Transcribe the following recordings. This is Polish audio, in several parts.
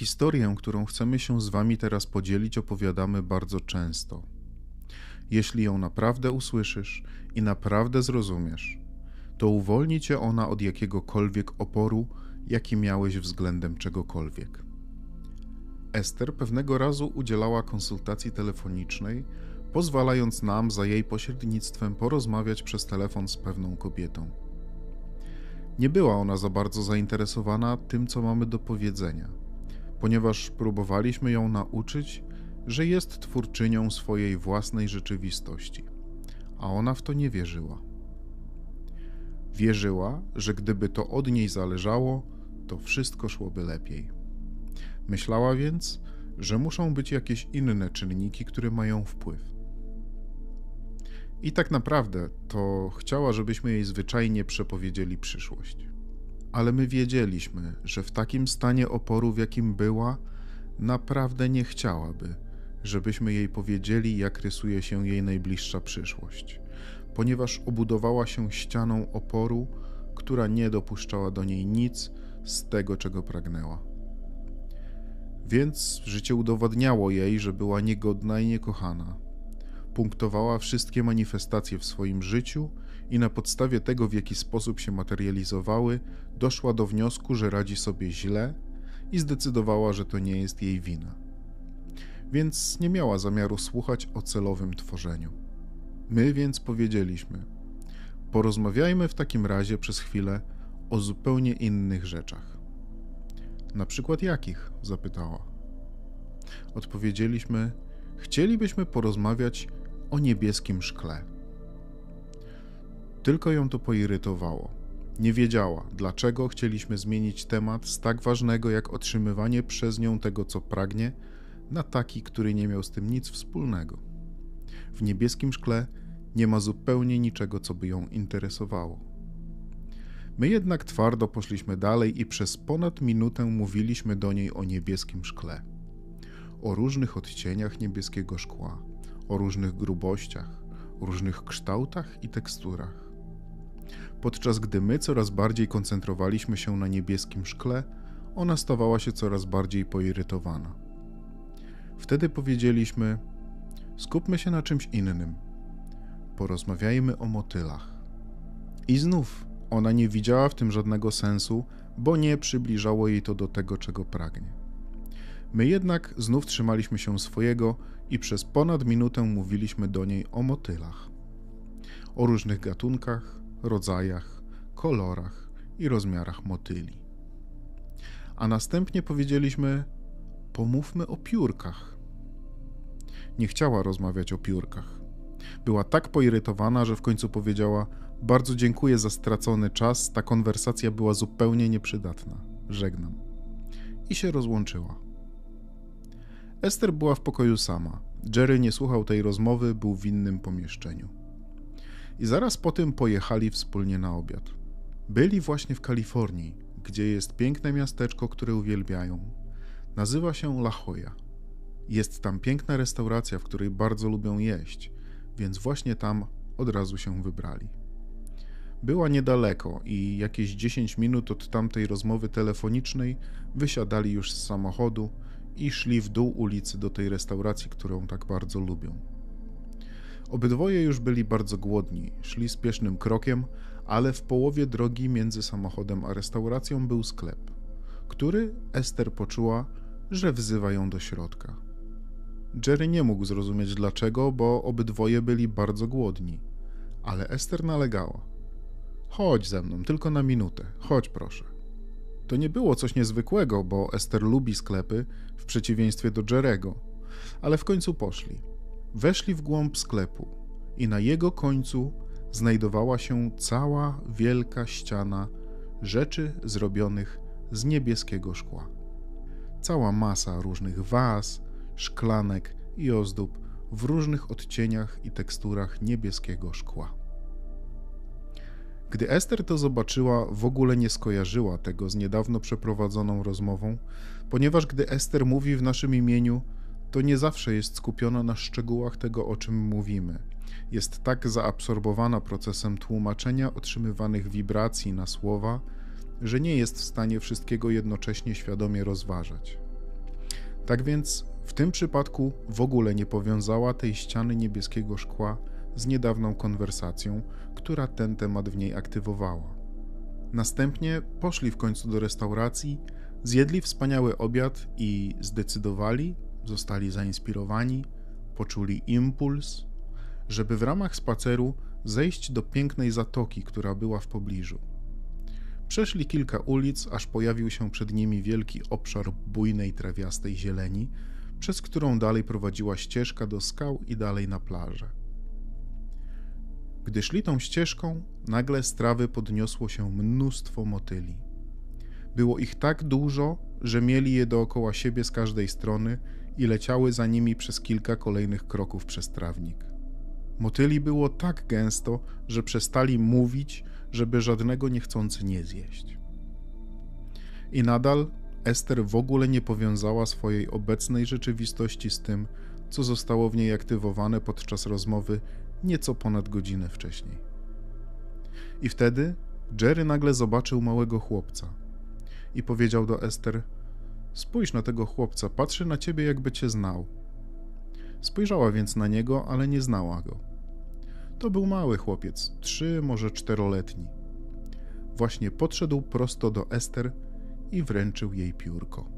Historię, którą chcemy się z Wami teraz podzielić, opowiadamy bardzo często. Jeśli ją naprawdę usłyszysz i naprawdę zrozumiesz, to uwolni cię ona od jakiegokolwiek oporu, jaki miałeś względem czegokolwiek. Ester pewnego razu udzielała konsultacji telefonicznej, pozwalając nam za jej pośrednictwem porozmawiać przez telefon z pewną kobietą. Nie była ona za bardzo zainteresowana tym, co mamy do powiedzenia, ponieważ próbowaliśmy ją nauczyć, że jest twórczynią swojej własnej rzeczywistości, a ona w to nie wierzyła. Wierzyła, że gdyby to od niej zależało, to wszystko szłoby lepiej. Myślała więc, że muszą być jakieś inne czynniki, które mają wpływ. I tak naprawdę to chciała, żebyśmy jej zwyczajnie przepowiedzieli przyszłość. Ale my wiedzieliśmy, że w takim stanie oporu, w jakim była, naprawdę nie chciałaby, żebyśmy jej powiedzieli, jak rysuje się jej najbliższa przyszłość, ponieważ obudowała się ścianą oporu, która nie dopuszczała do niej nic z tego, czego pragnęła. Więc życie udowadniało jej, że była niegodna i niekochana punktowała wszystkie manifestacje w swoim życiu i na podstawie tego, w jaki sposób się materializowały, doszła do wniosku, że radzi sobie źle i zdecydowała, że to nie jest jej wina. Więc nie miała zamiaru słuchać o celowym tworzeniu. My więc powiedzieliśmy: Porozmawiajmy w takim razie przez chwilę o zupełnie innych rzeczach. Na przykład jakich? zapytała. Odpowiedzieliśmy: Chcielibyśmy porozmawiać o niebieskim szkle. Tylko ją to poirytowało. Nie wiedziała, dlaczego chcieliśmy zmienić temat z tak ważnego jak otrzymywanie przez nią tego, co pragnie, na taki, który nie miał z tym nic wspólnego. W niebieskim szkle nie ma zupełnie niczego, co by ją interesowało. My jednak twardo poszliśmy dalej i przez ponad minutę mówiliśmy do niej o niebieskim szkle, o różnych odcieniach niebieskiego szkła, o różnych grubościach, różnych kształtach i teksturach. Podczas gdy my coraz bardziej koncentrowaliśmy się na niebieskim szkle, ona stawała się coraz bardziej poirytowana. Wtedy powiedzieliśmy: Skupmy się na czymś innym. Porozmawiajmy o motylach. I znów ona nie widziała w tym żadnego sensu, bo nie przybliżało jej to do tego, czego pragnie. My jednak znów trzymaliśmy się swojego i przez ponad minutę mówiliśmy do niej o motylach. O różnych gatunkach, rodzajach, kolorach i rozmiarach motyli. A następnie powiedzieliśmy: Pomówmy o piórkach. Nie chciała rozmawiać o piórkach. Była tak poirytowana, że w końcu powiedziała: Bardzo dziękuję za stracony czas, ta konwersacja była zupełnie nieprzydatna. Żegnam. I się rozłączyła. Ester była w pokoju sama. Jerry nie słuchał tej rozmowy, był w innym pomieszczeniu. I zaraz po tym pojechali wspólnie na obiad. Byli właśnie w Kalifornii, gdzie jest piękne miasteczko, które uwielbiają. Nazywa się La Jolla. Jest tam piękna restauracja, w której bardzo lubią jeść, więc właśnie tam od razu się wybrali. Była niedaleko i jakieś 10 minut od tamtej rozmowy telefonicznej wysiadali już z samochodu i szli w dół ulicy do tej restauracji, którą tak bardzo lubią. Obydwoje już byli bardzo głodni, szli spiesznym krokiem, ale w połowie drogi między samochodem a restauracją był sklep, który Ester poczuła, że wzywa ją do środka. Jerry nie mógł zrozumieć dlaczego, bo obydwoje byli bardzo głodni, ale Ester nalegała. Chodź ze mną, tylko na minutę, chodź proszę. To nie było coś niezwykłego, bo Ester lubi sklepy, w przeciwieństwie do Jerego, ale w końcu poszli. Weszli w głąb sklepu i na jego końcu znajdowała się cała wielka ściana rzeczy zrobionych z niebieskiego szkła. Cała masa różnych was, szklanek i ozdób w różnych odcieniach i teksturach niebieskiego szkła. Gdy Ester to zobaczyła, w ogóle nie skojarzyła tego z niedawno przeprowadzoną rozmową, ponieważ gdy Ester mówi w naszym imieniu, to nie zawsze jest skupiona na szczegółach tego, o czym mówimy. Jest tak zaabsorbowana procesem tłumaczenia otrzymywanych wibracji na słowa, że nie jest w stanie wszystkiego jednocześnie świadomie rozważać. Tak więc w tym przypadku w ogóle nie powiązała tej ściany niebieskiego szkła z niedawną konwersacją, która ten temat w niej aktywowała. Następnie poszli w końcu do restauracji, zjedli wspaniały obiad i zdecydowali, zostali zainspirowani, poczuli impuls, żeby w ramach spaceru zejść do pięknej zatoki, która była w pobliżu. Przeszli kilka ulic, aż pojawił się przed nimi wielki obszar bujnej trawiastej zieleni, przez którą dalej prowadziła ścieżka do skał i dalej na plażę. Gdy szli tą ścieżką, nagle z trawy podniosło się mnóstwo motyli. Było ich tak dużo, że mieli je dookoła siebie z każdej strony i leciały za nimi przez kilka kolejnych kroków przez trawnik. Motyli było tak gęsto, że przestali mówić, żeby żadnego niechcący nie zjeść. I nadal Ester w ogóle nie powiązała swojej obecnej rzeczywistości z tym, co zostało w niej aktywowane podczas rozmowy nieco ponad godzinę wcześniej. I wtedy Jerry nagle zobaczył małego chłopca i powiedział do Ester: Spójrz na tego chłopca, patrzy na ciebie, jakby cię znał. Spojrzała więc na niego, ale nie znała go. To był mały chłopiec, trzy, może czteroletni. Właśnie podszedł prosto do Ester i wręczył jej piórko.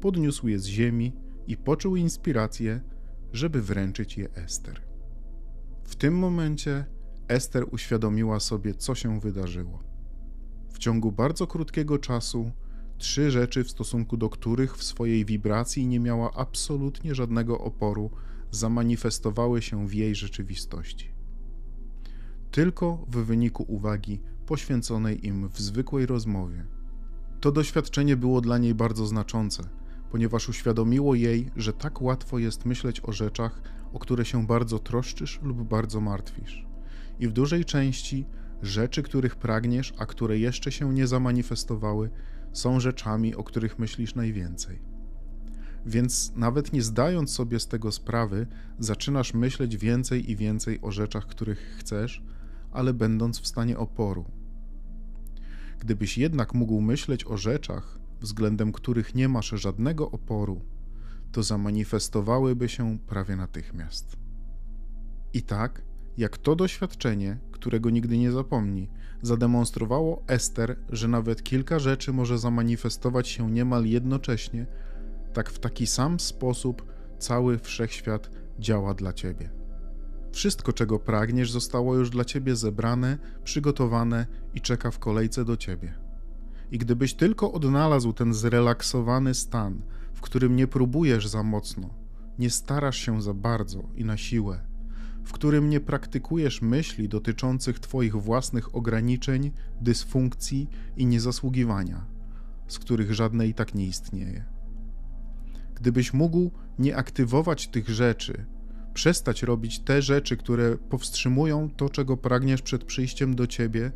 Podniósł je z ziemi i poczuł inspirację, żeby wręczyć je Ester. W tym momencie Ester uświadomiła sobie, co się wydarzyło. W ciągu bardzo krótkiego czasu trzy rzeczy, w stosunku do których w swojej wibracji nie miała absolutnie żadnego oporu, zamanifestowały się w jej rzeczywistości. Tylko w wyniku uwagi poświęconej im w zwykłej rozmowie. To doświadczenie było dla niej bardzo znaczące, ponieważ uświadomiło jej, że tak łatwo jest myśleć o rzeczach, o które się bardzo troszczysz lub bardzo martwisz. I w dużej części rzeczy, których pragniesz, a które jeszcze się nie zamanifestowały, są rzeczami, o których myślisz najwięcej. Więc nawet nie zdając sobie z tego sprawy, zaczynasz myśleć więcej i więcej o rzeczach, których chcesz, ale będąc w stanie oporu. Gdybyś jednak mógł myśleć o rzeczach, względem których nie masz żadnego oporu, to zamanifestowałyby się prawie natychmiast. I tak, jak to doświadczenie, którego nigdy nie zapomni, zademonstrowało Ester, że nawet kilka rzeczy może zamanifestować się niemal jednocześnie, tak w taki sam sposób cały wszechświat działa dla ciebie. Wszystko, czego pragniesz, zostało już dla ciebie zebrane, przygotowane i czeka w kolejce do ciebie. I gdybyś tylko odnalazł ten zrelaksowany stan, w którym nie próbujesz za mocno, nie starasz się za bardzo i na siłę, w którym nie praktykujesz myśli dotyczących Twoich własnych ograniczeń, dysfunkcji i niezasługiwania, z których żadne i tak nie istnieje. Gdybyś mógł nie aktywować tych rzeczy, przestać robić te rzeczy, które powstrzymują to, czego pragniesz przed przyjściem do Ciebie,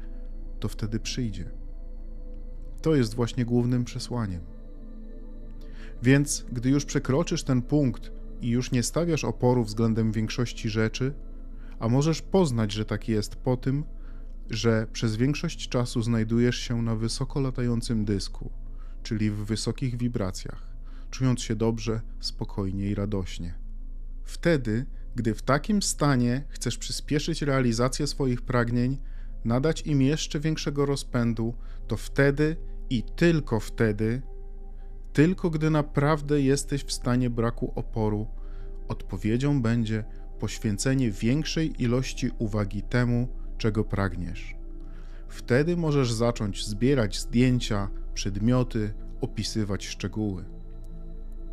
to wtedy przyjdzie. To jest właśnie głównym przesłaniem. Więc gdy już przekroczysz ten punkt i już nie stawiasz oporu względem większości rzeczy, a możesz poznać, że tak jest po tym, że przez większość czasu znajdujesz się na wysoko latającym dysku, czyli w wysokich wibracjach, czując się dobrze, spokojnie i radośnie. Wtedy, gdy w takim stanie chcesz przyspieszyć realizację swoich pragnień, nadać im jeszcze większego rozpędu, to wtedy i tylko wtedy tylko gdy naprawdę jesteś w stanie braku oporu, odpowiedzią będzie poświęcenie większej ilości uwagi temu, czego pragniesz. Wtedy możesz zacząć zbierać zdjęcia, przedmioty, opisywać szczegóły.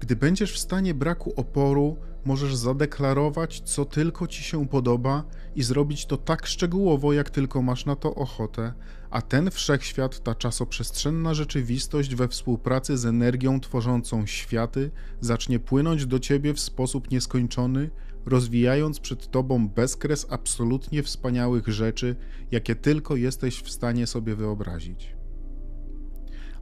Gdy będziesz w stanie braku oporu, możesz zadeklarować, co tylko ci się podoba i zrobić to tak szczegółowo, jak tylko masz na to ochotę, a ten wszechświat, ta czasoprzestrzenna rzeczywistość we współpracy z energią tworzącą światy, zacznie płynąć do ciebie w sposób nieskończony, rozwijając przed tobą bezkres absolutnie wspaniałych rzeczy, jakie tylko jesteś w stanie sobie wyobrazić.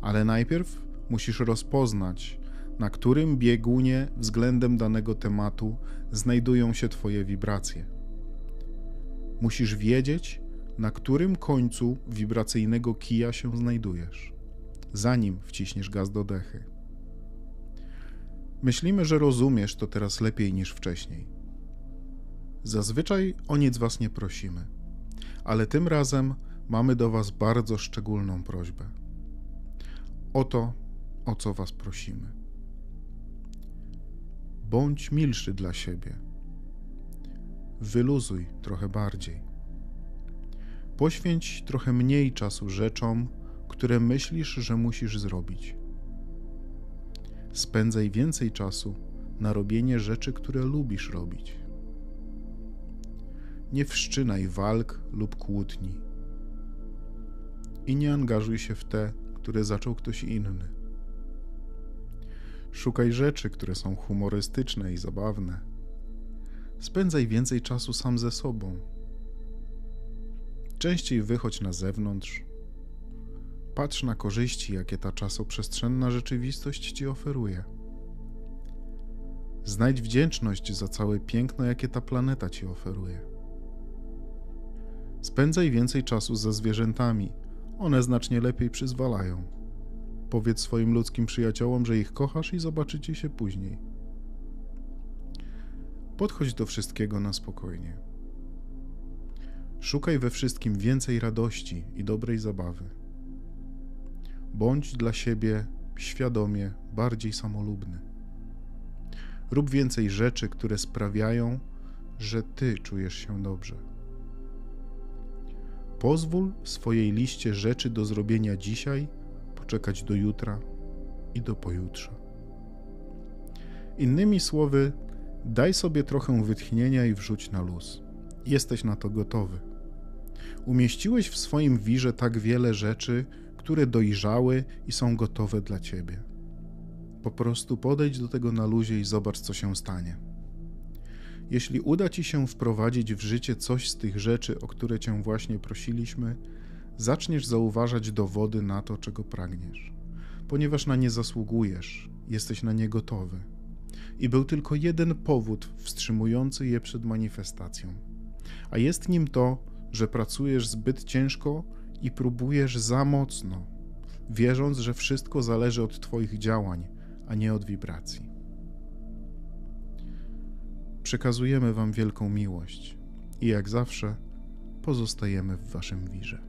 Ale najpierw musisz rozpoznać, na którym biegunie względem danego tematu znajdują się Twoje wibracje. Musisz wiedzieć, na którym końcu wibracyjnego kija się znajdujesz, zanim wciśniesz gaz do dechy. Myślimy, że rozumiesz to teraz lepiej niż wcześniej. Zazwyczaj o nic was nie prosimy, ale tym razem mamy do was bardzo szczególną prośbę. O to, o co was prosimy. Bądź milszy dla siebie. Wyluzuj trochę bardziej. Poświęć trochę mniej czasu rzeczom, które myślisz, że musisz zrobić. Spędzaj więcej czasu na robienie rzeczy, które lubisz robić. Nie wszczynaj walk lub kłótni. I nie angażuj się w te, które zaczął ktoś inny. Szukaj rzeczy, które są humorystyczne i zabawne. Spędzaj więcej czasu sam ze sobą. Częściej wychodź na zewnątrz. Patrz na korzyści, jakie ta czasoprzestrzenna rzeczywistość ci oferuje. Znajdź wdzięczność za całe piękno, jakie ta planeta ci oferuje. Spędzaj więcej czasu ze zwierzętami, one znacznie lepiej przyzwalają. Powiedz swoim ludzkim przyjaciołom, że ich kochasz i zobaczycie się później. Podchodź do wszystkiego na spokojnie. Szukaj we wszystkim więcej radości i dobrej zabawy. Bądź dla siebie świadomie bardziej samolubny. Rób więcej rzeczy, które sprawiają, że ty czujesz się dobrze. Pozwól swojej liście rzeczy do zrobienia dzisiaj poczekać do jutra i do pojutrze. Innymi słowy, daj sobie trochę wytchnienia i wrzuć na luz. Jesteś na to gotowy. Umieściłeś w swoim wirze tak wiele rzeczy, które dojrzały i są gotowe dla ciebie. Po prostu podejdź do tego na luzie i zobacz, co się stanie. Jeśli uda ci się wprowadzić w życie coś z tych rzeczy, o które cię właśnie prosiliśmy, zaczniesz zauważać dowody na to, czego pragniesz, ponieważ na nie zasługujesz, jesteś na nie gotowy. I był tylko jeden powód wstrzymujący je przed manifestacją, a jest nim to, że pracujesz zbyt ciężko i próbujesz za mocno, wierząc, że wszystko zależy od Twoich działań, a nie od wibracji. Przekazujemy Wam wielką miłość i jak zawsze pozostajemy w Waszym wirze.